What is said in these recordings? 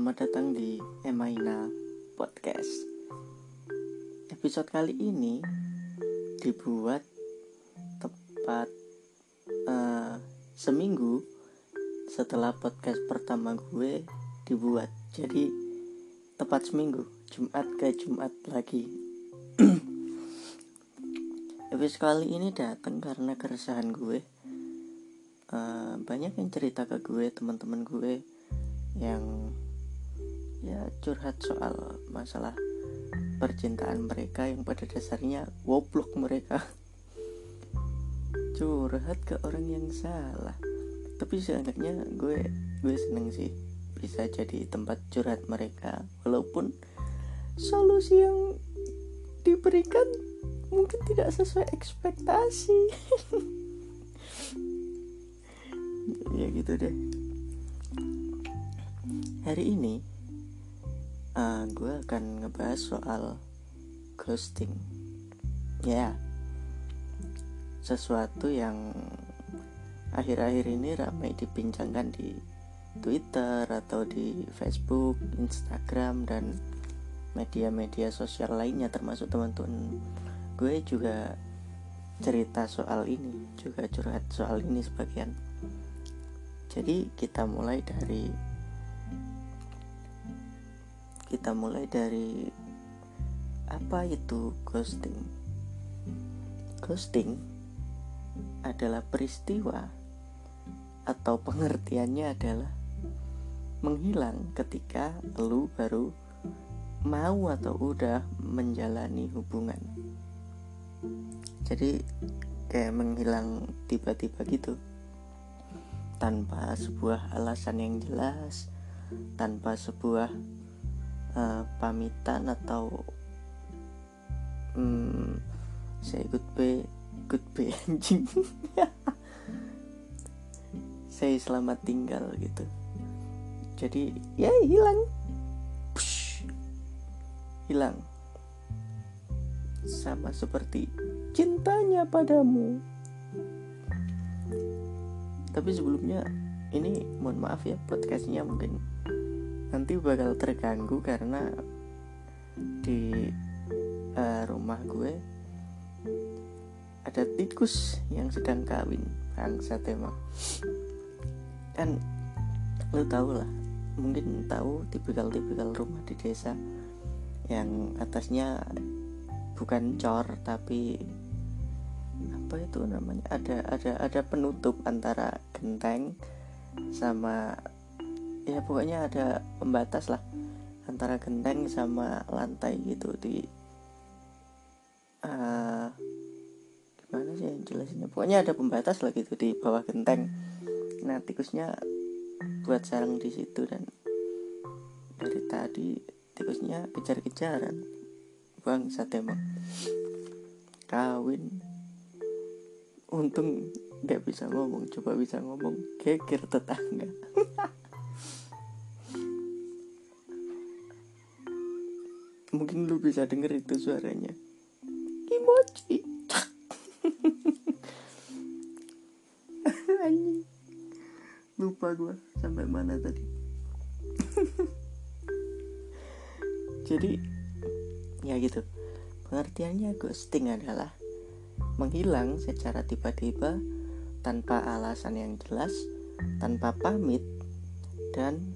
Selamat datang di Emaina Podcast. Episode kali ini dibuat tepat uh, seminggu setelah podcast pertama gue dibuat. Jadi tepat seminggu, Jumat ke Jumat lagi. Episode kali ini datang karena keresahan gue. Uh, banyak yang cerita ke gue, teman-teman gue yang ya curhat soal masalah percintaan mereka yang pada dasarnya woblok mereka. Curhat ke orang yang salah. Tapi seenggaknya gue gue seneng sih bisa jadi tempat curhat mereka. Walaupun solusi yang diberikan mungkin tidak sesuai ekspektasi. Ya gitu deh. Hari ini uh, gue akan ngebahas soal ghosting ya yeah. sesuatu yang akhir-akhir ini ramai dibincangkan di Twitter atau di Facebook, Instagram dan media-media sosial lainnya termasuk teman-teman gue juga cerita soal ini juga curhat soal ini sebagian jadi kita mulai dari kita mulai dari apa itu ghosting? Ghosting adalah peristiwa atau pengertiannya adalah menghilang ketika lu baru mau atau udah menjalani hubungan. Jadi kayak menghilang tiba-tiba gitu. Tanpa sebuah alasan yang jelas tanpa sebuah uh, pamitan atau um, saya goodbye goodbye anjing. Saya selamat tinggal gitu. Jadi ya hilang. Push. hilang. Sama seperti cintanya padamu. Tapi sebelumnya ini mohon maaf ya podcastnya mungkin nanti bakal terganggu karena di uh, rumah gue ada tikus yang sedang kawin bangsa tema kan lu tau lah mungkin tahu tipikal-tipikal rumah di desa yang atasnya bukan cor tapi apa itu namanya? Ada ada ada penutup antara genteng sama ya pokoknya ada pembatas lah antara genteng sama lantai gitu. Di uh, gimana sih yang jelasinnya? Pokoknya ada pembatas lah gitu di bawah genteng. Nah tikusnya buat sarang di situ dan dari tadi tikusnya kejar-kejaran. Bang emang. Kawin. Untung nggak bisa ngomong coba bisa ngomong geger tetangga mungkin lu bisa denger itu suaranya. Emoji. Lupa gue sampai mana tadi. Jadi ya gitu. Pengertiannya ghosting adalah menghilang secara tiba-tiba tanpa alasan yang jelas tanpa pamit dan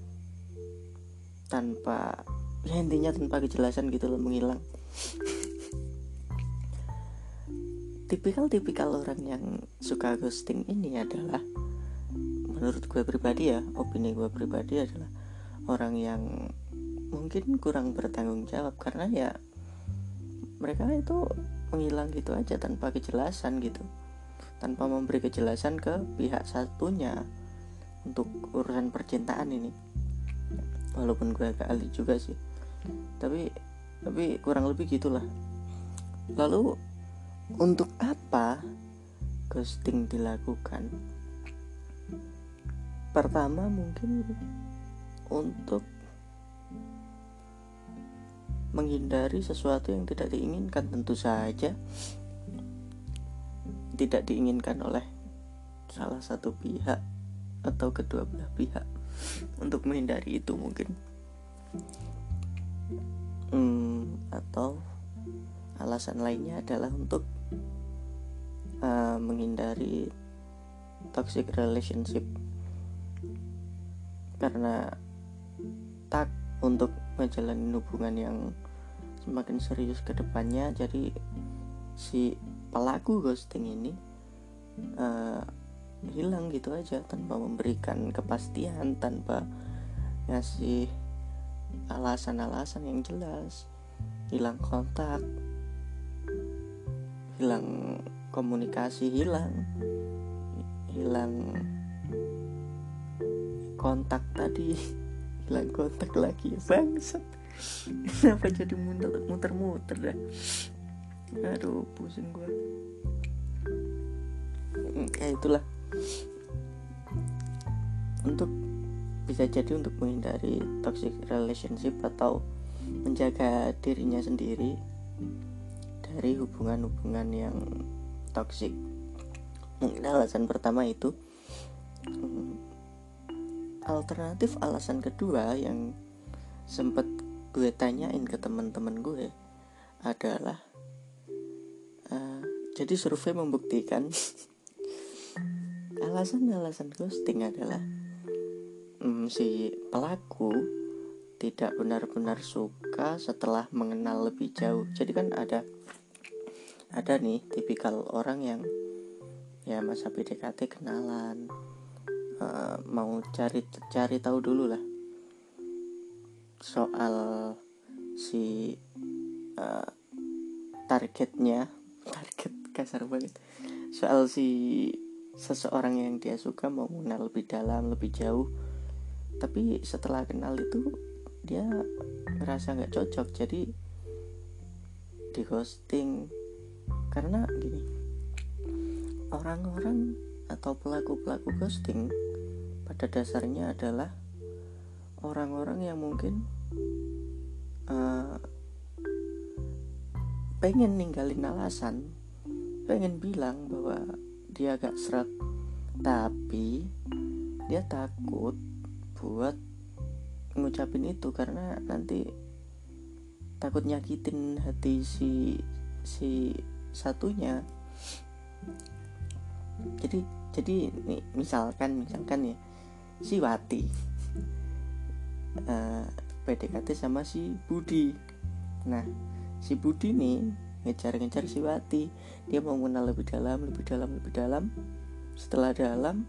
tanpa ya intinya tanpa kejelasan gitu loh menghilang. Tipikal-tipikal orang yang suka ghosting ini adalah menurut gue pribadi ya opini gue pribadi adalah orang yang mungkin kurang bertanggung jawab. Karena ya mereka itu menghilang gitu aja tanpa kejelasan gitu. Tanpa memberi kejelasan ke pihak satunya untuk urusan percintaan ini. Walaupun gue agak ahli juga sih tapi tapi kurang lebih gitulah. Lalu untuk apa ghosting dilakukan? Pertama mungkin untuk menghindari sesuatu yang tidak diinginkan. Tentu saja tidak diinginkan oleh salah satu pihak atau kedua belah pihak. Untuk menghindari itu mungkin hmm, atau alasan lainnya adalah untuk uh, menghindari toxic relationship. Karena tak untuk menjalani hubungan yang semakin serius ke depannya jadi si pelaku ghosting ini uh, hilang gitu aja tanpa memberikan kepastian tanpa ngasih alasan-alasan yang jelas. Hilang kontak. Hilang komunikasi hilang. Hilang kontak tadi. Hilang kontak lagi. Bangsat. Kenapa jadi muter-muter dah? Aduh pusing gue kayak itulah. Untuk bisa jadi untuk menghindari toxic relationship atau menjaga dirinya sendiri dari hubungan-hubungan yang toxic. Mungkin alasan pertama itu hmm, alternatif alasan kedua yang sempat gue tanyain ke teman-teman gue adalah uh, jadi survei membuktikan alasan-alasan ghosting adalah hmm, si pelaku tidak benar-benar suka setelah mengenal lebih jauh. Jadi kan ada ada nih tipikal orang yang ya masa PDKT kenalan uh, mau cari cari tahu dulu lah soal si uh, targetnya. Target kasar banget. Soal si seseorang yang dia suka mau mengenal lebih dalam lebih jauh tapi setelah kenal itu dia merasa nggak cocok. Jadi di ghosting. Karena gini orang-orang atau pelaku-pelaku ghosting pada dasarnya adalah orang-orang yang mungkin uh, pengen ninggalin alasan pengen bilang bahwa dia agak seret tapi dia takut buat ngucapin itu karena nanti takut nyakitin hati si si satunya. Jadi jadi nih misalkan misalkan ya si Wati uh, eh, PDKT sama si Budi. Nah si Budi nih ngejar-ngejar si Wati. Dia mau mengenal lebih dalam lebih dalam lebih dalam. Setelah dalam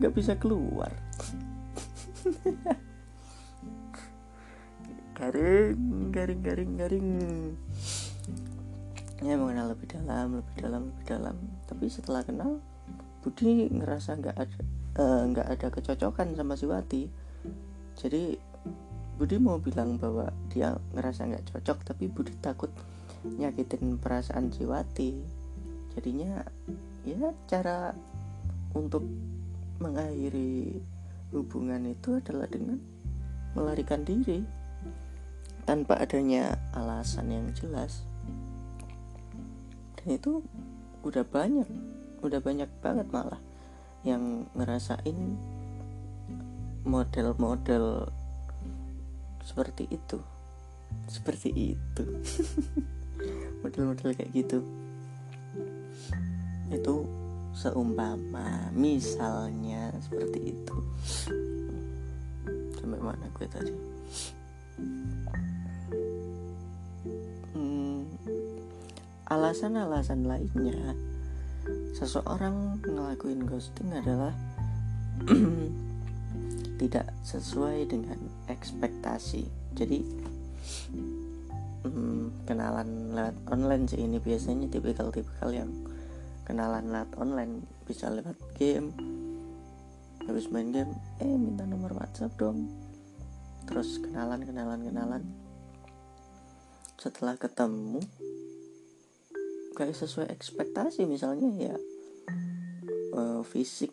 nggak bisa keluar garing garing garing garing. Ya mengenal lebih dalam lebih dalam lebih dalam. Tapi setelah kenal Budi ngerasa nggak ada eh, nggak uh, ada kecocokan sama si Wati. Jadi Budi mau bilang bahwa dia ngerasa nggak cocok tapi Budi takut nyakitin perasaan Jiwati jadinya ya cara untuk mengakhiri hubungan itu adalah dengan melarikan diri tanpa adanya alasan yang jelas. Dan itu udah banyak udah banyak banget malah yang ngerasain model-model seperti itu seperti itu. Model-model kayak gitu. Itu seumpama misalnya seperti itu. Sampai mana gue tadi? Hmm, alasan-alasan lainnya seseorang ngelakuin ghosting adalah tidak sesuai dengan ekspektasi. Jadi hmm, kenalan lewat online sih. Ini biasanya tipikal-tipikal yang kenalan lewat online. Bisa lewat game. Habis main game eh minta nomor WhatsApp dong. Terus kenalan kenalan kenalan. Setelah ketemu kayak sesuai ekspektasi misalnya ya. Uh, fisik.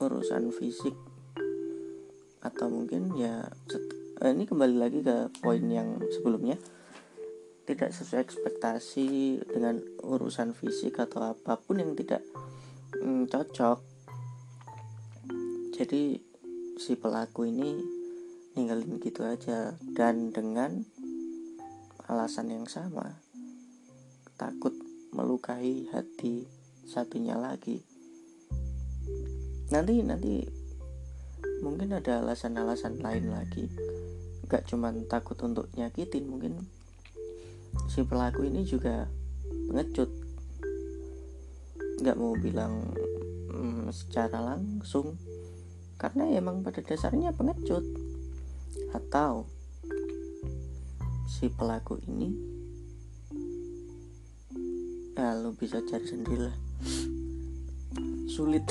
Urusan fisik. Atau mungkin ya uh, ini kembali lagi ke poin yang sebelumnya tidak sesuai ekspektasi dengan urusan fisik atau apa pun yang tidak mm, cocok. Jadi si pelaku ini ninggalin gitu aja dan dengan alasan yang sama. Takut melukai hati satunya lagi. Nanti nanti mungkin ada alasan-alasan lain lagi. Gak cuman takut untuk nyakitin mungkin si pelaku ini juga pengecut. Nggak mau bilang hmm, secara langsung. Karena emang pada dasarnya pengecut. Atau si pelaku ini ya lo bisa cari sendiri lah sulit.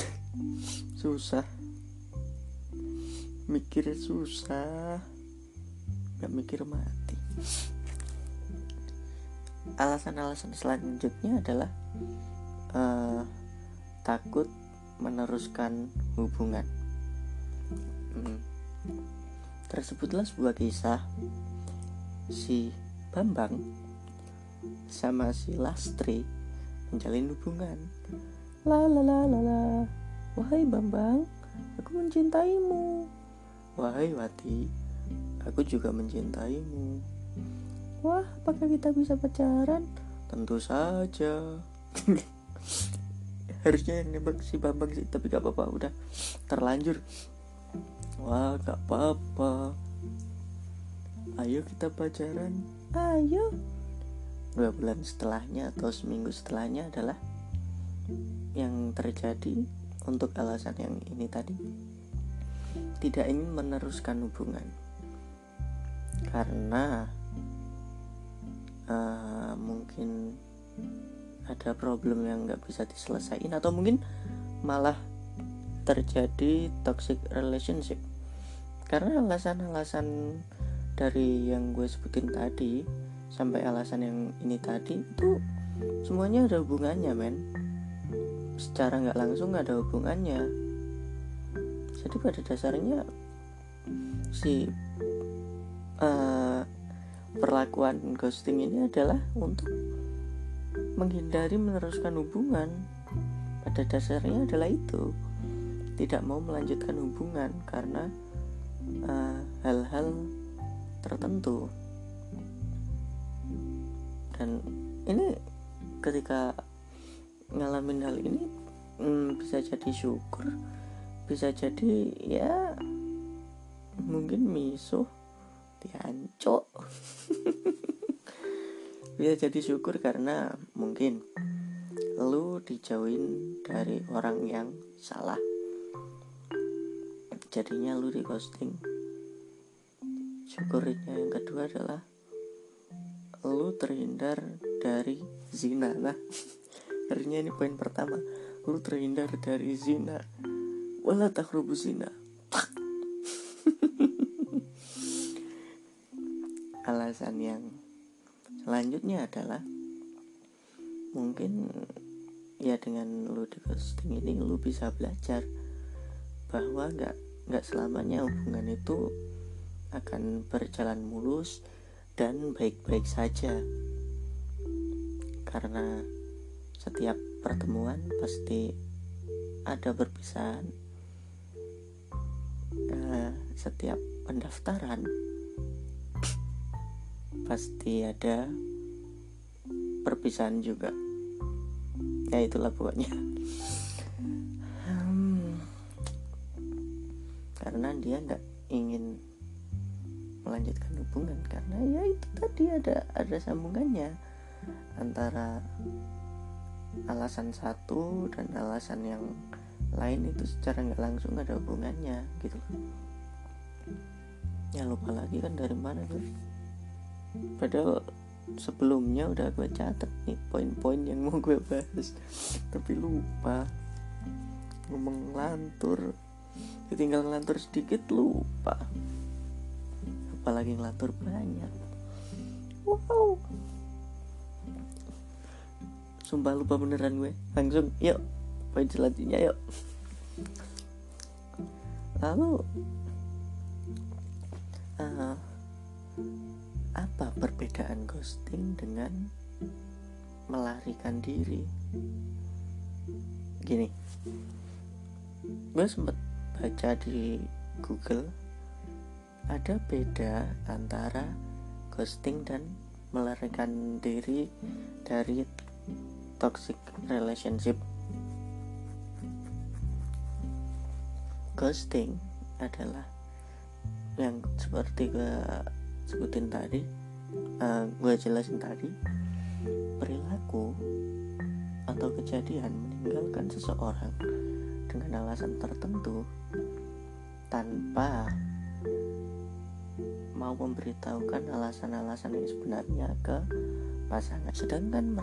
Susah. Mikir susah. Nggak mikir mati alasan-alasan selanjutnya adalah uh, takut meneruskan hubungan. Hmm. tersebutlah sebuah kisah si Bambang sama si Lastri menjalin hubungan. La la la la la. Wahai Bambang aku mencintaimu. Wahai Wati aku juga mencintaimu wah apakah kita bisa pacaran? Tentu saja. Harusnya yang nembak si Bambang sih tapi gak apa-apa udah terlanjur. Wah gak apa-apa. Ayo kita pacaran. Ayo. Dua bulan setelahnya atau seminggu setelahnya adalah yang terjadi untuk alasan yang ini tadi. Tidak ingin meneruskan hubungan. Karena uh, mungkin ada problem yang nggak bisa diselesaikan atau mungkin malah terjadi toxic relationship. Karena alasan-alasan dari yang gue sebutin tadi sampai alasan yang ini tadi itu semuanya ada hubungannya men. Secara nggak langsung ada hubungannya. Jadi pada dasarnya si uh, perlakuan ghosting ini adalah untuk menghindari meneruskan hubungan. Pada dasarnya adalah itu. Tidak mau melanjutkan hubungan karena eh, hal-hal uh, tertentu. Dan ini ketika ngalamin hal ini hmm, bisa jadi syukur bisa jadi ya mungkin misuh diancok bisa jadi syukur karena mungkin lu dijauhin dari orang yang salah. Jadinya lu di ghosting syukurnya yang kedua adalah lu terhindar dari zina. Nah akhirnya ini poin pertama. Lu terhindar dari zina. Wala takrubu zina alasan yang selanjutnya adalah mungkin ya dengan lu di ghosting ini lu bisa belajar bahwa nggak nggak selamanya hubungan itu akan berjalan mulus dan baik-baik saja. Karena setiap pertemuan pasti ada perpisahan uh, setiap pendaftaran pasti ada perpisahan juga. Ya itulah pokoknya. Hmm, karena dia nggak ingin melanjutkan hubungan karena ya itu tadi ada ada sambungannya antara alasan satu dan alasan yang lain itu secara nggak langsung ada hubungannya gitu. Ya lupa lagi kan dari mana tuh padahal sebelumnya udah gue catat nih poin-poin yang mau gue bahas. Tapi lupa. Ngomong ngelantur. Tinggal ngelantur sedikit lupa. Apalagi ngelantur banyak. Wow. Sumpah lupa beneran gue. Langsung yuk. Poin selanjutnya yuk. Lalu. Uh, apa perbedaan ghosting dengan melarikan diri? Gini gue sempet baca di Google ada beda antara ghosting dan melarikan diri dari toxic relationship. Ghosting adalah yang seperti gue sebutin tadi uh, gue jelasin tadi perilaku atau kejadian meninggalkan seseorang dengan alasan tertentu tanpa mau memberitahukan alasan-alasan yang sebenarnya ke pasangan. Sedangkan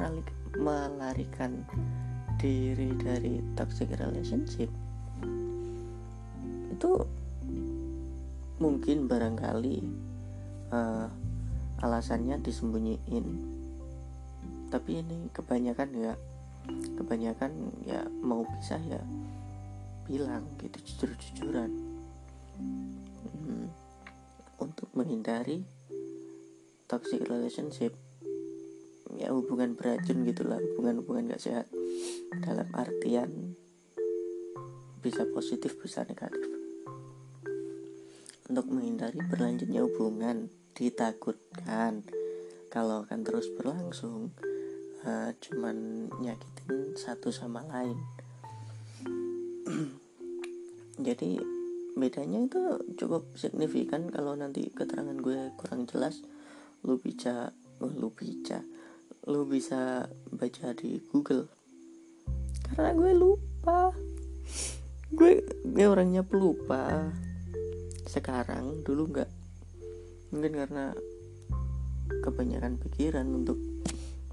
melarikan diri dari toxic relationship itu mungkin barangkali uh, alasannya disembunyiin. Tapi ini kebanyakan ya kebanyakan ya mau bisa ya bilang gitu jujur-jujuran. Hmm, untuk menghindari toxic relationship ya hubungan beracun gitulah hubungan-hubungan gak sehat. Dalam artian bisa positif bisa negatif. Untuk menghindari berlanjutnya hubungan ditakutkan. Kalau akan terus berlangsung uh, cuman nyakitin satu sama lain. Jadi bedanya itu cukup signifikan kalau nanti keterangan gue kurang jelas. Lu bisa oh, lu bisa lu bisa baca di Google. Karena gue lupa. Gue gue orangnya pelupa. Sekarang dulu nggak mungkin karena kebanyakan pikiran untuk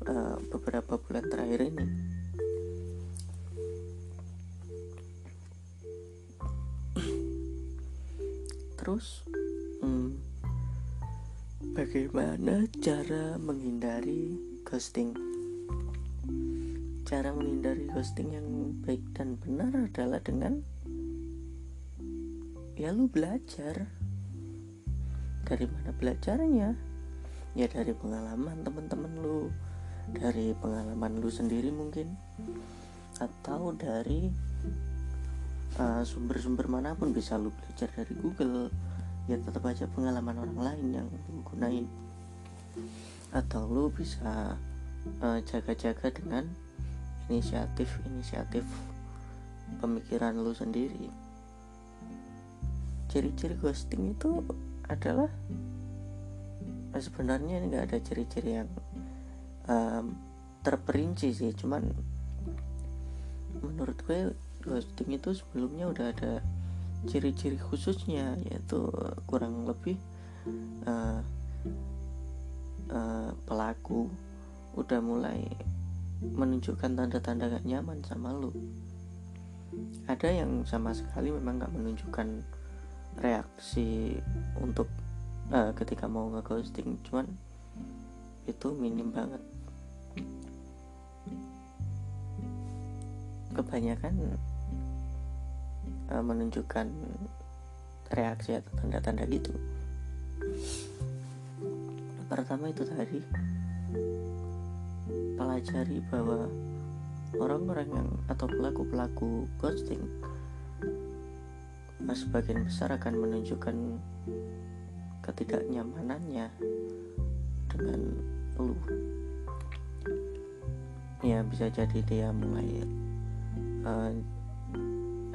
uh, beberapa bulan terakhir ini. Terus hmm, bagaimana cara menghindari ghosting? Cara menghindari ghosting yang baik dan benar adalah dengan ya lu belajar dari mana belajarnya. Ya dari pengalaman teman-teman lu dari pengalaman lu sendiri mungkin atau dari uh, sumber-sumber uh, mana pun bisa lu belajar dari Google ya tetap aja pengalaman orang lain yang lu gunain. Atau lu bisa uh, jaga-jaga uh, dengan inisiatif-inisiatif pemikiran lu sendiri. Ciri-ciri ghosting itu adalah nah sebenarnya ini nggak ada ciri-ciri yang um, terperinci sih. Cuman menurut gue ghosting itu sebelumnya udah ada ciri-ciri khususnya yaitu kurang lebih uh, uh, pelaku udah mulai menunjukkan tanda-tanda gak nyaman sama lu. Ada yang sama sekali memang gak menunjukkan reaksi untuk uh, ketika mau ngeghosting. Cuman itu minim banget. Kebanyakan uh, menunjukkan reaksi atau tanda-tanda gitu. Pertama itu tadi pelajari bahwa orang-orang yang atau pelaku-pelaku ghosting sebagian besar akan menunjukkan ketidaknyamanannya dengan lu ya bisa jadi dia mulai uh,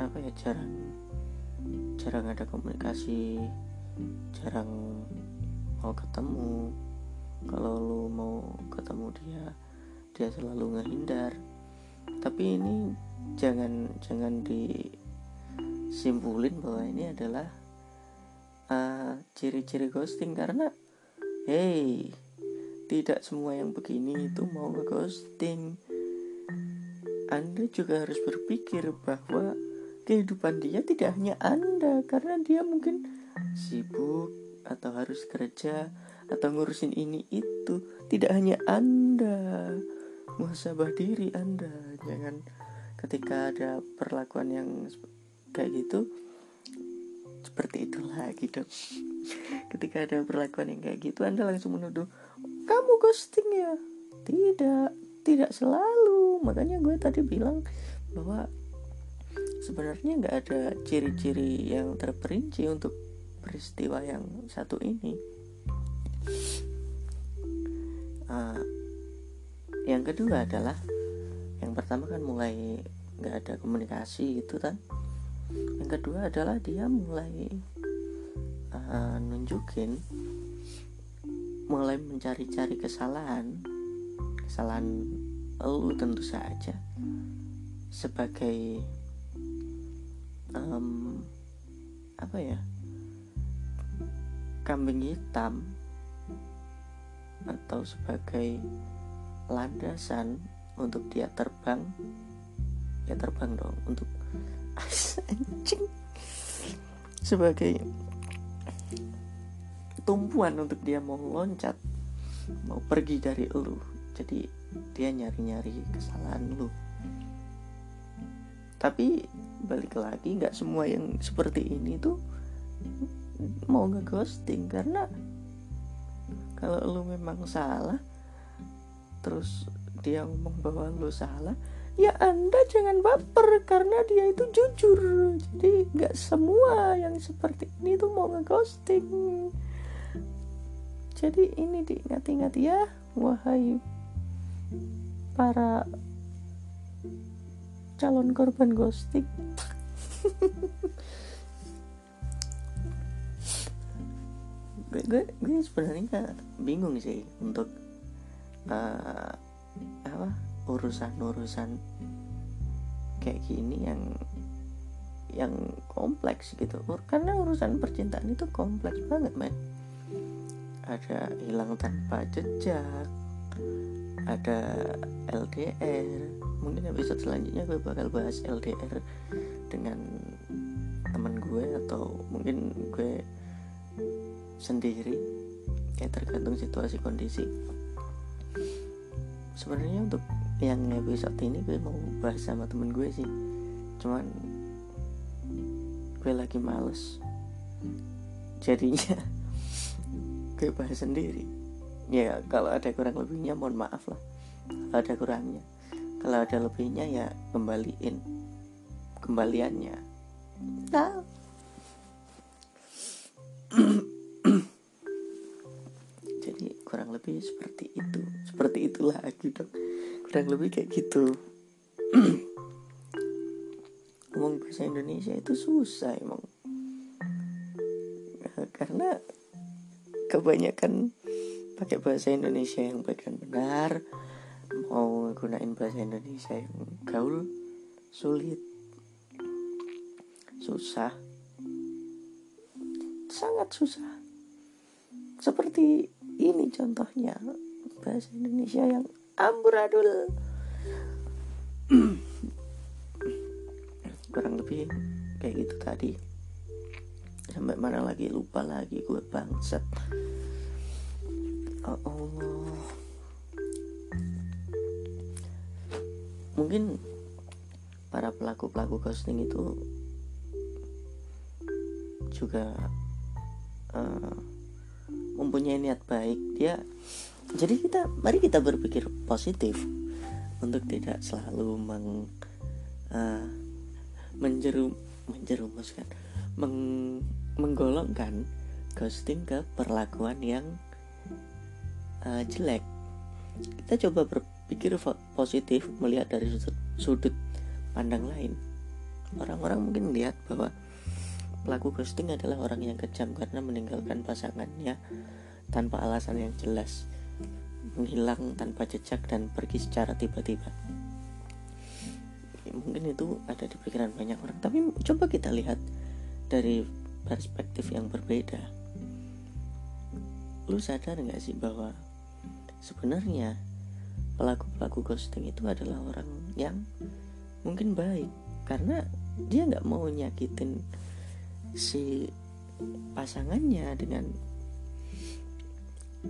apa ya jarang jarang ada komunikasi jarang mau ketemu. Kalau lu mau ketemu dia dia selalu ngehindar. Tapi ini jangan jangan di simpulin bahwa ini adalah uh, ciri-ciri ghosting karena hey tidak semua yang begini itu mau nge-ghosting. Anda juga harus berpikir bahwa kehidupan dia tidak hanya Anda karena dia mungkin sibuk atau harus kerja atau ngurusin ini itu. Tidak hanya Anda muhasabah diri Anda. Jangan ketika ada perlakuan yang kayak gitu seperti itu lagi dong ketika ada perlakuan yang kayak gitu anda langsung menuduh kamu ghosting ya? Tidak tidak selalu. Makanya gue tadi bilang bahwa sebenarnya nggak ada ciri-ciri yang terperinci untuk peristiwa yang satu ini. Uh, yang kedua adalah yang pertama kan mulai nggak ada komunikasi gitu kan yang kedua adalah dia mulai uh, nunjukin mulai mencari-cari kesalahan kesalahan lu tentu saja sebagai um, apa ya kambing hitam atau sebagai landasan untuk dia terbang ya terbang dong untuk anjing. Sebagai tumpuan untuk dia mau loncat mau pergi dari lu. Jadi dia nyari-nyari kesalahan lu. Tapi balik lagi nggak semua yang seperti ini tuh mau ngeghosting. Karena kalau lu memang salah terus dia ngomong bahwa lu salah ya anda jangan baper karena dia itu jujur. Jadi nggak semua yang seperti ini tuh mau ngeghosting. Jadi ini diingat-ingat ya wahai para calon korban ghosting. Gue gue, gue sebenarnya bingung sih untuk uh, apa urusan-urusan kayak gini yang yang kompleks gitu. Karena urusan percintaan itu kompleks banget men. Ada hilang tanpa jejak ada LDR mungkin episode selanjutnya gue bakal bahas LDR dengan teman gue atau mungkin gue sendiri. Kayak tergantung situasi kondisi. Sebenarnya untuk yang episode ini gue mau bahas sama temen gue sih. Cuman gue lagi males. Jadinya gue bahas sendiri. Ya kalau ada kurang lebihnya mohon maaf lah. Kalau ada kurangnya. Kalau ada lebihnya ya kembaliin. Kembaliannya. Nah kurang lebih seperti itu. Seperti itulah dong kurang lebih kayak gitu. Ngomong bahasa Indonesia itu susah emang. Nah, karena kebanyakan pakai bahasa Indonesia yang baik dan benar mau gunain bahasa Indonesia yang gaul sulit susah. Sangat susah. Seperti ini contohnya bahasa Indonesia yang amburadul. Kurang lebih kayak gitu tadi. Sampai mana lagi? Lupa lagi gue bangsat. Oh Allah mungkin para pelaku pelaku ghosting itu juga uh, mempunyai niat baik. Dia jadi kita mari kita berpikir positif untuk tidak selalu meng uh, menjerum menjerumuskan meng, menggolongkan ghosting ke perlakuan yang uh, jelek. Kita coba berpikir positif melihat dari sudut, sudut pandang lain. Orang-orang mungkin melihat bahwa Pelaku ghosting adalah orang yang kejam karena meninggalkan pasangannya tanpa alasan yang jelas, menghilang tanpa jejak dan pergi secara tiba-tiba. Mungkin itu ada di pikiran banyak orang, tapi coba kita lihat dari perspektif yang berbeda. Lu sadar nggak sih bahwa sebenarnya pelaku-pelaku ghosting itu adalah orang yang mungkin baik karena dia nggak mau nyakitin si pasangannya dengan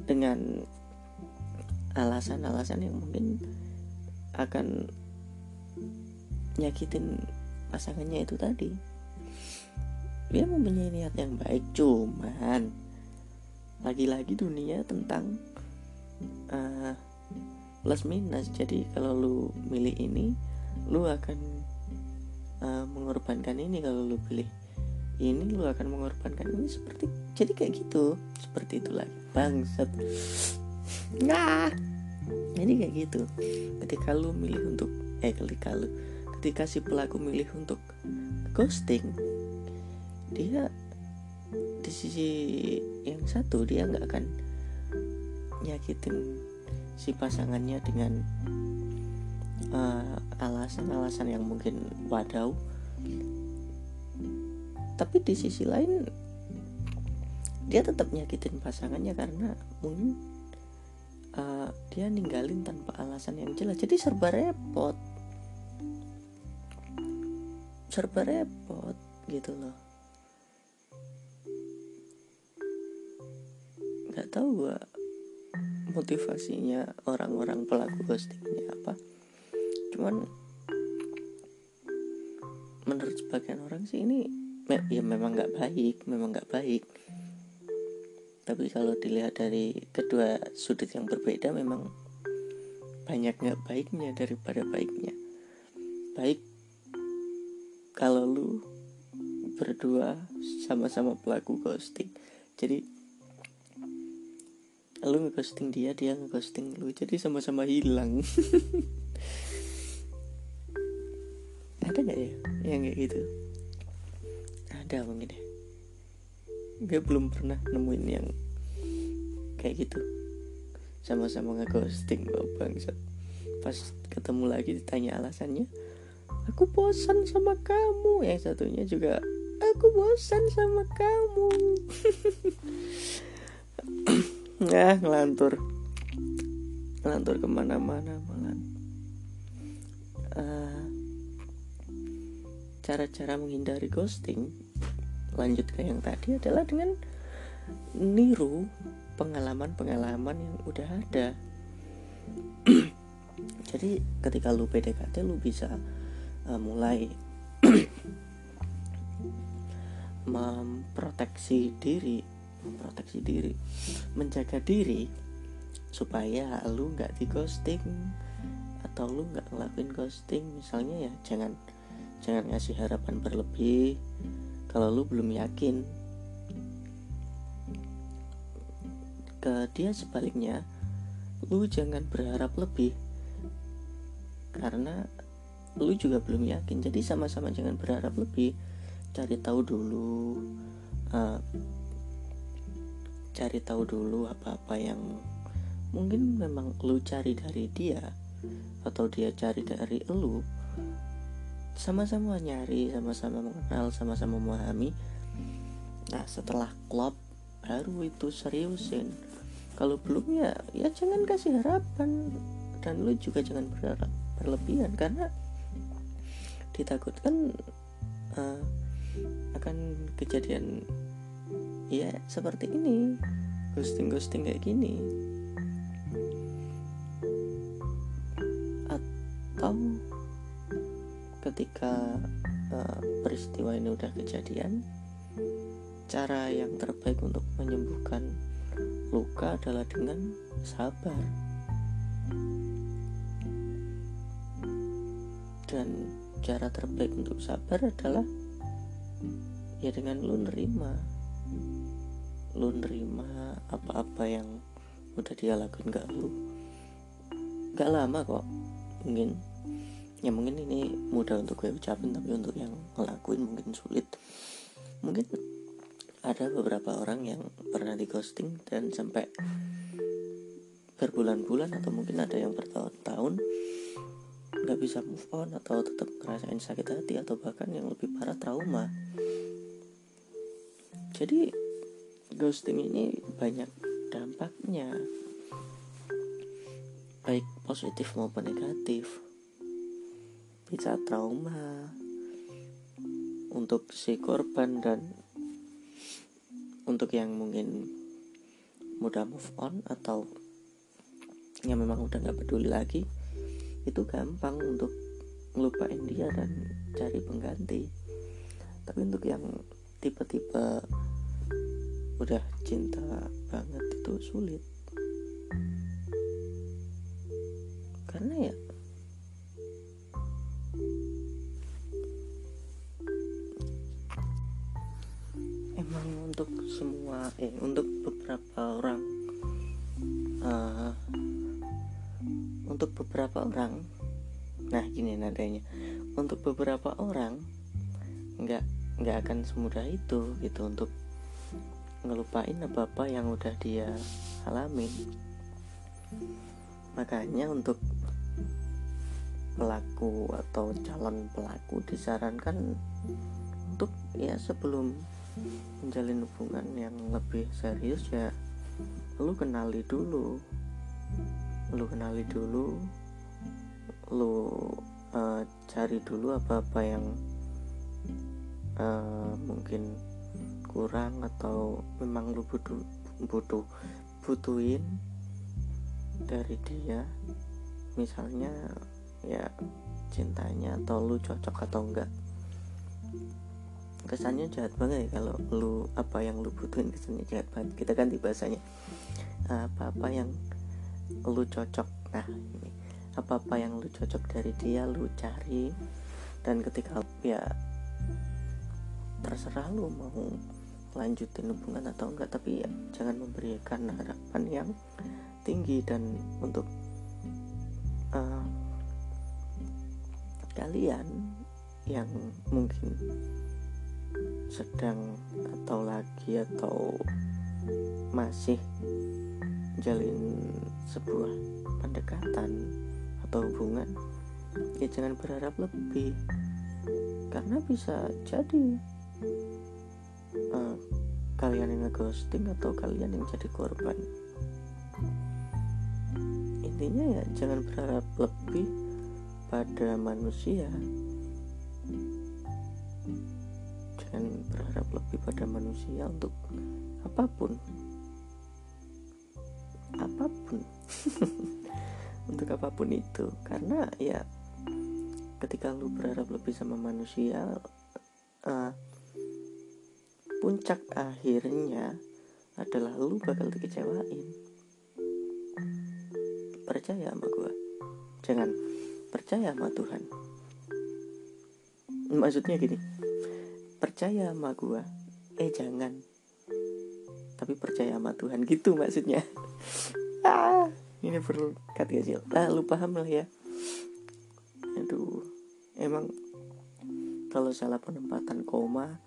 dengan alasan-alasan yang mungkin akan nyakitin pasangannya itu tadi. Dia mempunyai niat yang baik cuman lagi-lagi dunia tentang uh, plus minus. Jadi kalau lu milih ini lu akan uh, mengorbankan ini. Kalau lu pilih ini lu akan mengorbankan ini seperti jadi kayak gitu. Seperti itu lagi bangsat nah jadi kayak gitu. Ketika lu milih untuk eh ketika lu ketika si pelaku milih untuk ghosting dia di sisi yang satu dia nggak akan nyakitin si pasangannya dengan eh, alasan-alasan uh, yang mungkin wadau tapi di sisi lain dia tetap nyakitin pasangannya karena mungkin uh, dia ninggalin tanpa alasan yang jelas. Jadi serba repot. Serba repot gitu loh. Nggak tahu gua motivasinya orang-orang pelaku ghostingnya apa. Cuman menurut sebagian orang sih ini ya memang nggak baik memang nggak baik tapi kalau dilihat dari kedua sudut yang berbeda memang banyak nggak baiknya daripada baiknya. Baik kalau lu berdua sama-sama pelaku ghosting. Jadi lu ngeghosting dia dia ngeghosting lu. Jadi sama-sama hilang. Ada nggak ya yang kayak gitu? Ada mungkin ya gue belum pernah nemuin yang kayak gitu. Sama-sama ngeghosting lo bangsat. Pas ketemu lagi ditanya alasannya aku bosan sama kamu. Yang satunya juga aku bosan sama kamu. Nah ngelantur. Ngelantur ke mana-mana malah uh, cara-cara menghindari ghosting lanjut ke yang tadi adalah dengan niru pengalaman-pengalaman yang udah ada. Jadi ketika lu PDKT lu bisa uh, mulai memproteksi diri memproteksi diri menjaga diri supaya lu nggak di ghosting atau lu nggak ngelakuin ghosting. Misalnya ya jangan jangan ngasih harapan berlebih kalau lu belum yakin ke dia sebaliknya lu jangan berharap lebih. Karena lu juga belum yakin. Jadi sama-sama jangan berharap lebih. Cari tahu dulu uh, cari tahu dulu apa-apa yang mungkin memang lu cari dari dia atau dia cari dari lu sama-sama nyari sama-sama mengenal sama-sama memahami. Nah setelah klop baru itu seriusin. Kalau belum ya ya jangan kasih harapan. Dan lu juga jangan berharap berlebihan karena ditakutkan uh, akan kejadian ya seperti ini. Ghosting ghosting kayak gini ketika uh, peristiwa ini udah kejadian cara yang terbaik untuk menyembuhkan luka adalah dengan sabar. Dan cara terbaik untuk sabar adalah ya dengan lu nerima. Lu nerima apa-apa yang udah dia lakuin gak lu. Gak lama kok mungkin ya mungkin ini mudah untuk gue ucapin tapi untuk yang ngelakuin mungkin sulit. Mungkin ada beberapa orang yang pernah di ghosting dan sampai berbulan-bulan atau mungkin ada yang bertahun-tahun nggak bisa move on atau tetap ngerasain sakit hati atau bahkan yang lebih parah trauma. Jadi ghosting ini banyak dampaknya. Baik positif maupun negatif bisa trauma untuk si korban dan untuk yang mungkin mudah move on atau yang memang udah nggak peduli lagi itu gampang untuk ngelupain dia dan cari pengganti. Tapi untuk yang tipe-tipe udah cinta banget itu sulit. Karena ya emang untuk semua eh untuk beberapa orang uh, untuk beberapa orang nah gini nadanya untuk beberapa orang nggak nggak akan semudah itu gitu untuk ngelupain apa apa yang udah dia alamin. Makanya untuk pelaku atau calon pelaku disarankan untuk ya sebelum menjalin hubungan yang lebih serius ya lu kenali dulu. Lu kenali dulu lu uh, cari dulu apa-apa yang uh, mungkin kurang atau memang lu butuh butuh butuhin dari dia. Misalnya ya cintanya atau lu cocok atau enggak kesannya jahat banget ya kalau lu apa yang lu butuhin kesannya jahat banget. Kita ganti bahasanya. Apa-apa yang lu cocok. Nah ini. Apa-apa yang lu cocok dari dia lu cari. Dan ketika ya terserah lu mau lanjutin hubungan atau enggak. Tapi ya jangan memberikan harapan yang tinggi. Dan untuk uh, kalian yang mungkin sedang atau lagi atau masih jalin sebuah pendekatan atau hubungan ya jangan berharap lebih karena bisa jadi uh, kalian yang ngeghosting atau kalian yang jadi korban. Intinya ya jangan berharap lebih pada manusia berharap lebih pada manusia untuk apa pun. Apa pun. Untuk apa pun itu. Karena ya ketika lu berharap lebih sama manusia uh, puncak akhirnya adalah lu bakal dikecewain. Percaya sama gue jangan percaya sama Tuhan. Maksudnya gini percaya sama gue eh jangan. Tapi percaya sama Tuhan gitu maksudnya. Ah ini perlu cut kecil lah lu paham lah ya. Aduh emang kalau salah penempatan koma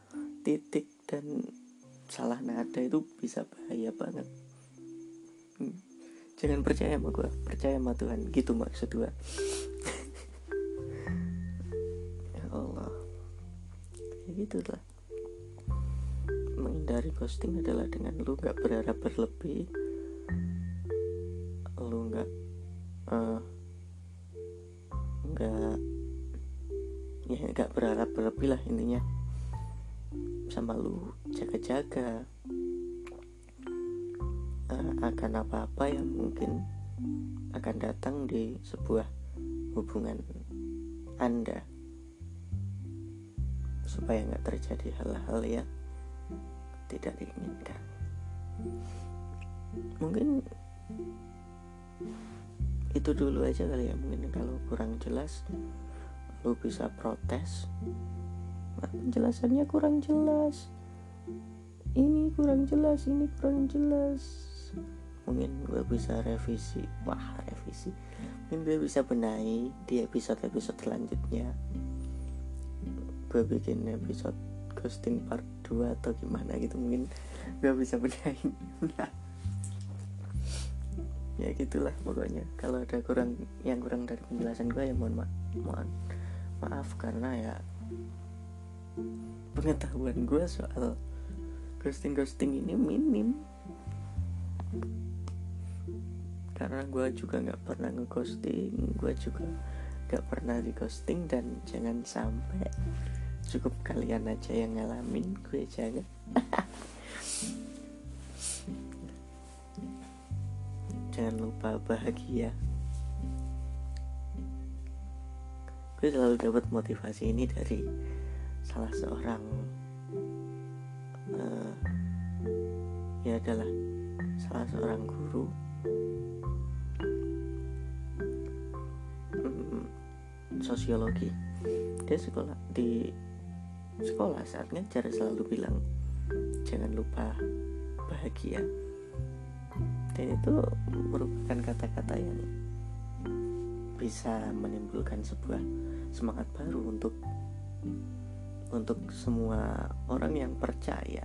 titik dan salah nada itu bisa bahaya banget. Hmm. jangan percaya sama gue percaya sama Tuhan. Gitu maksud gue gitu lah menghindari ghosting adalah dengan lu nggak berharap berlebih. Lu nggak uh, nggak ya nggak berharap berlebih lah intinya. Sama lu jaga-jaga uh, akan apa-apa yang mungkin akan datang di sebuah hubungan anda. Supaya nggak terjadi hal-hal yang tidak diinginkan. Mungkin itu dulu aja kali ya mungkin kalau kurang jelas lu bisa protes. Nah, penjelasannya kurang jelas. Ini kurang jelas ini kurang jelas. Mungkin gue bisa revisi wah revisi. Mungkin gue bisa benahi di episode episode selanjutnya. Gue bikin episode ghosting part 2 atau gimana gitu mungkin gue bisa bedain. Ya gitulah pokoknya. Kalau ada kurang yang kurang dari penjelasan gue ya mohon ma mohon maaf karena ya pengetahuan gue soal ghosting ghosting ini minim. Karena gue juga nggak pernah ngeghosting gue juga nggak pernah di ghosting dan jangan sampai cukup kalian aja yang ngalamin gue jangan jangan lupa bahagia. Gue selalu dapat motivasi ini dari salah seorang uh, ya adalah salah seorang guru. Sosiologi. Dia sekolah di sekolah saat ngajar selalu bilang jangan lupa bahagia. Dan itu merupakan kata-kata yang bisa menimbulkan sebuah semangat baru untuk untuk semua orang yang percaya.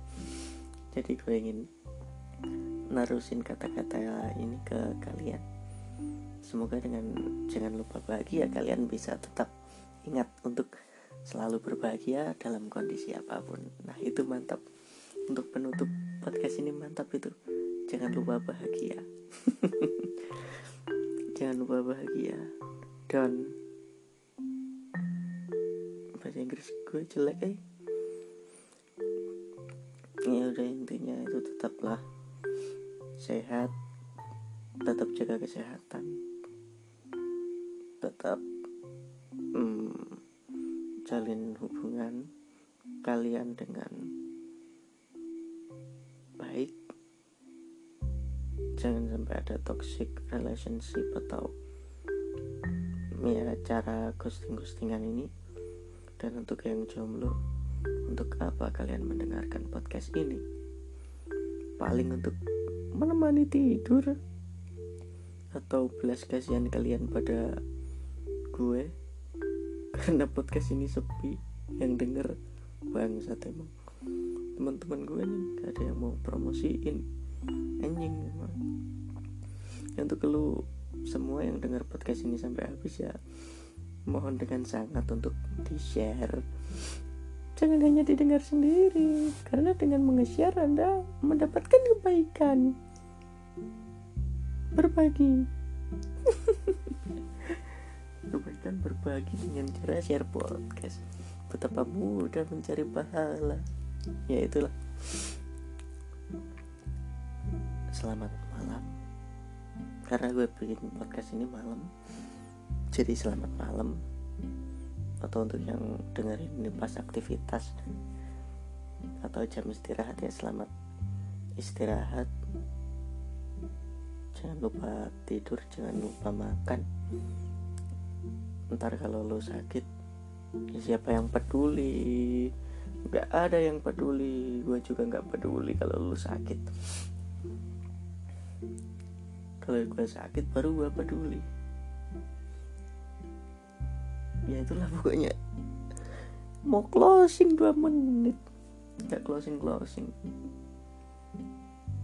Jadi gue ingin narusin kata-kata ini ke kalian. Semoga dengan jangan lupa bahagia kalian bisa tetap ingat untuk selalu berbahagia dalam kondisi apa pun. Nah itu mantap. Untuk penutup podcast ini mantap itu. Jangan lupa bahagia. Jangan lupa bahagia. Dan bahasa Inggris gue jelek eh? Ya udah intinya itu tetaplah sehat. Tetap jaga kesehatan. Tetap jalin hubungan kalian dengan baik. Jangan sampai ada toxic relationship atau ya cara ghosting-ghostingan ini. Dan untuk yang jomblo untuk apa kalian mendengarkan podcast ini? Paling untuk menemani tidur atau belas kasihan kalian pada gue karena podcast ini sepi yang denger bangsat emang. Teman-teman gue nih gak ada yang mau promosiin. Anjing emang. Untuk lu semua yang dengar podcast ini sampai habis ya mohon dengan sangat untuk di share jangan hanya didengar sendiri karena dengan menge-share anda mendapatkan kebaikan. Berbagi kebaikan berbagi dengan cara share podcast. Betapa mudah mencari pahala. Ya itulah. Selamat malam. Karena gue bikin podcast ini malam jadi selamat malam. Atau untuk yang dengerin ini pas aktivitas atau jam istirahat ya selamat istirahat. Jangan lupa tidur jangan lupa makan ntar kalau lo sakit ya siapa yang peduli? Nggak ada yang peduli. Gue juga nggak peduli kalau lo sakit. Kalau gue sakit baru gue peduli. Ya itulah pokoknya. Mau closing 2 menit. Nggak closing closing.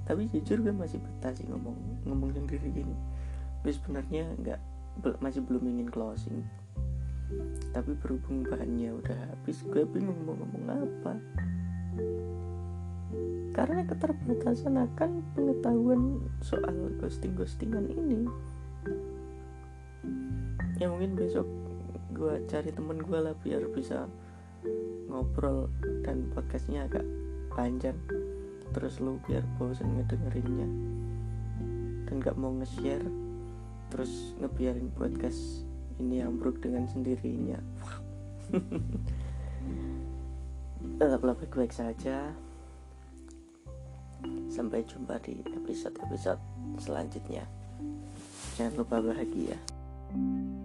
Tapi jujur gue masih betah sih ngomong ngomong sendiri gini. Tapi sebenarnya nggak masih belum ingin closing. Tapi berhubung bahannya udah habis gue bingung mau ngomong apa. Karena keterbatasan akan pengetahuan soal ghosting-ghostingan ini. Ya mungkin besok gue cari temen gue lah biar bisa ngobrol dan podcastnya agak panjang. Terus lu biar bosan ngedengerinnya. Dan gak mau nge-share terus ngebiarin podcast ini ambruk dengan sendirinya. Tetaplah baik-baik saja. Sampai jumpa di episode-episode selanjutnya. Jangan lupa bahagia. thank you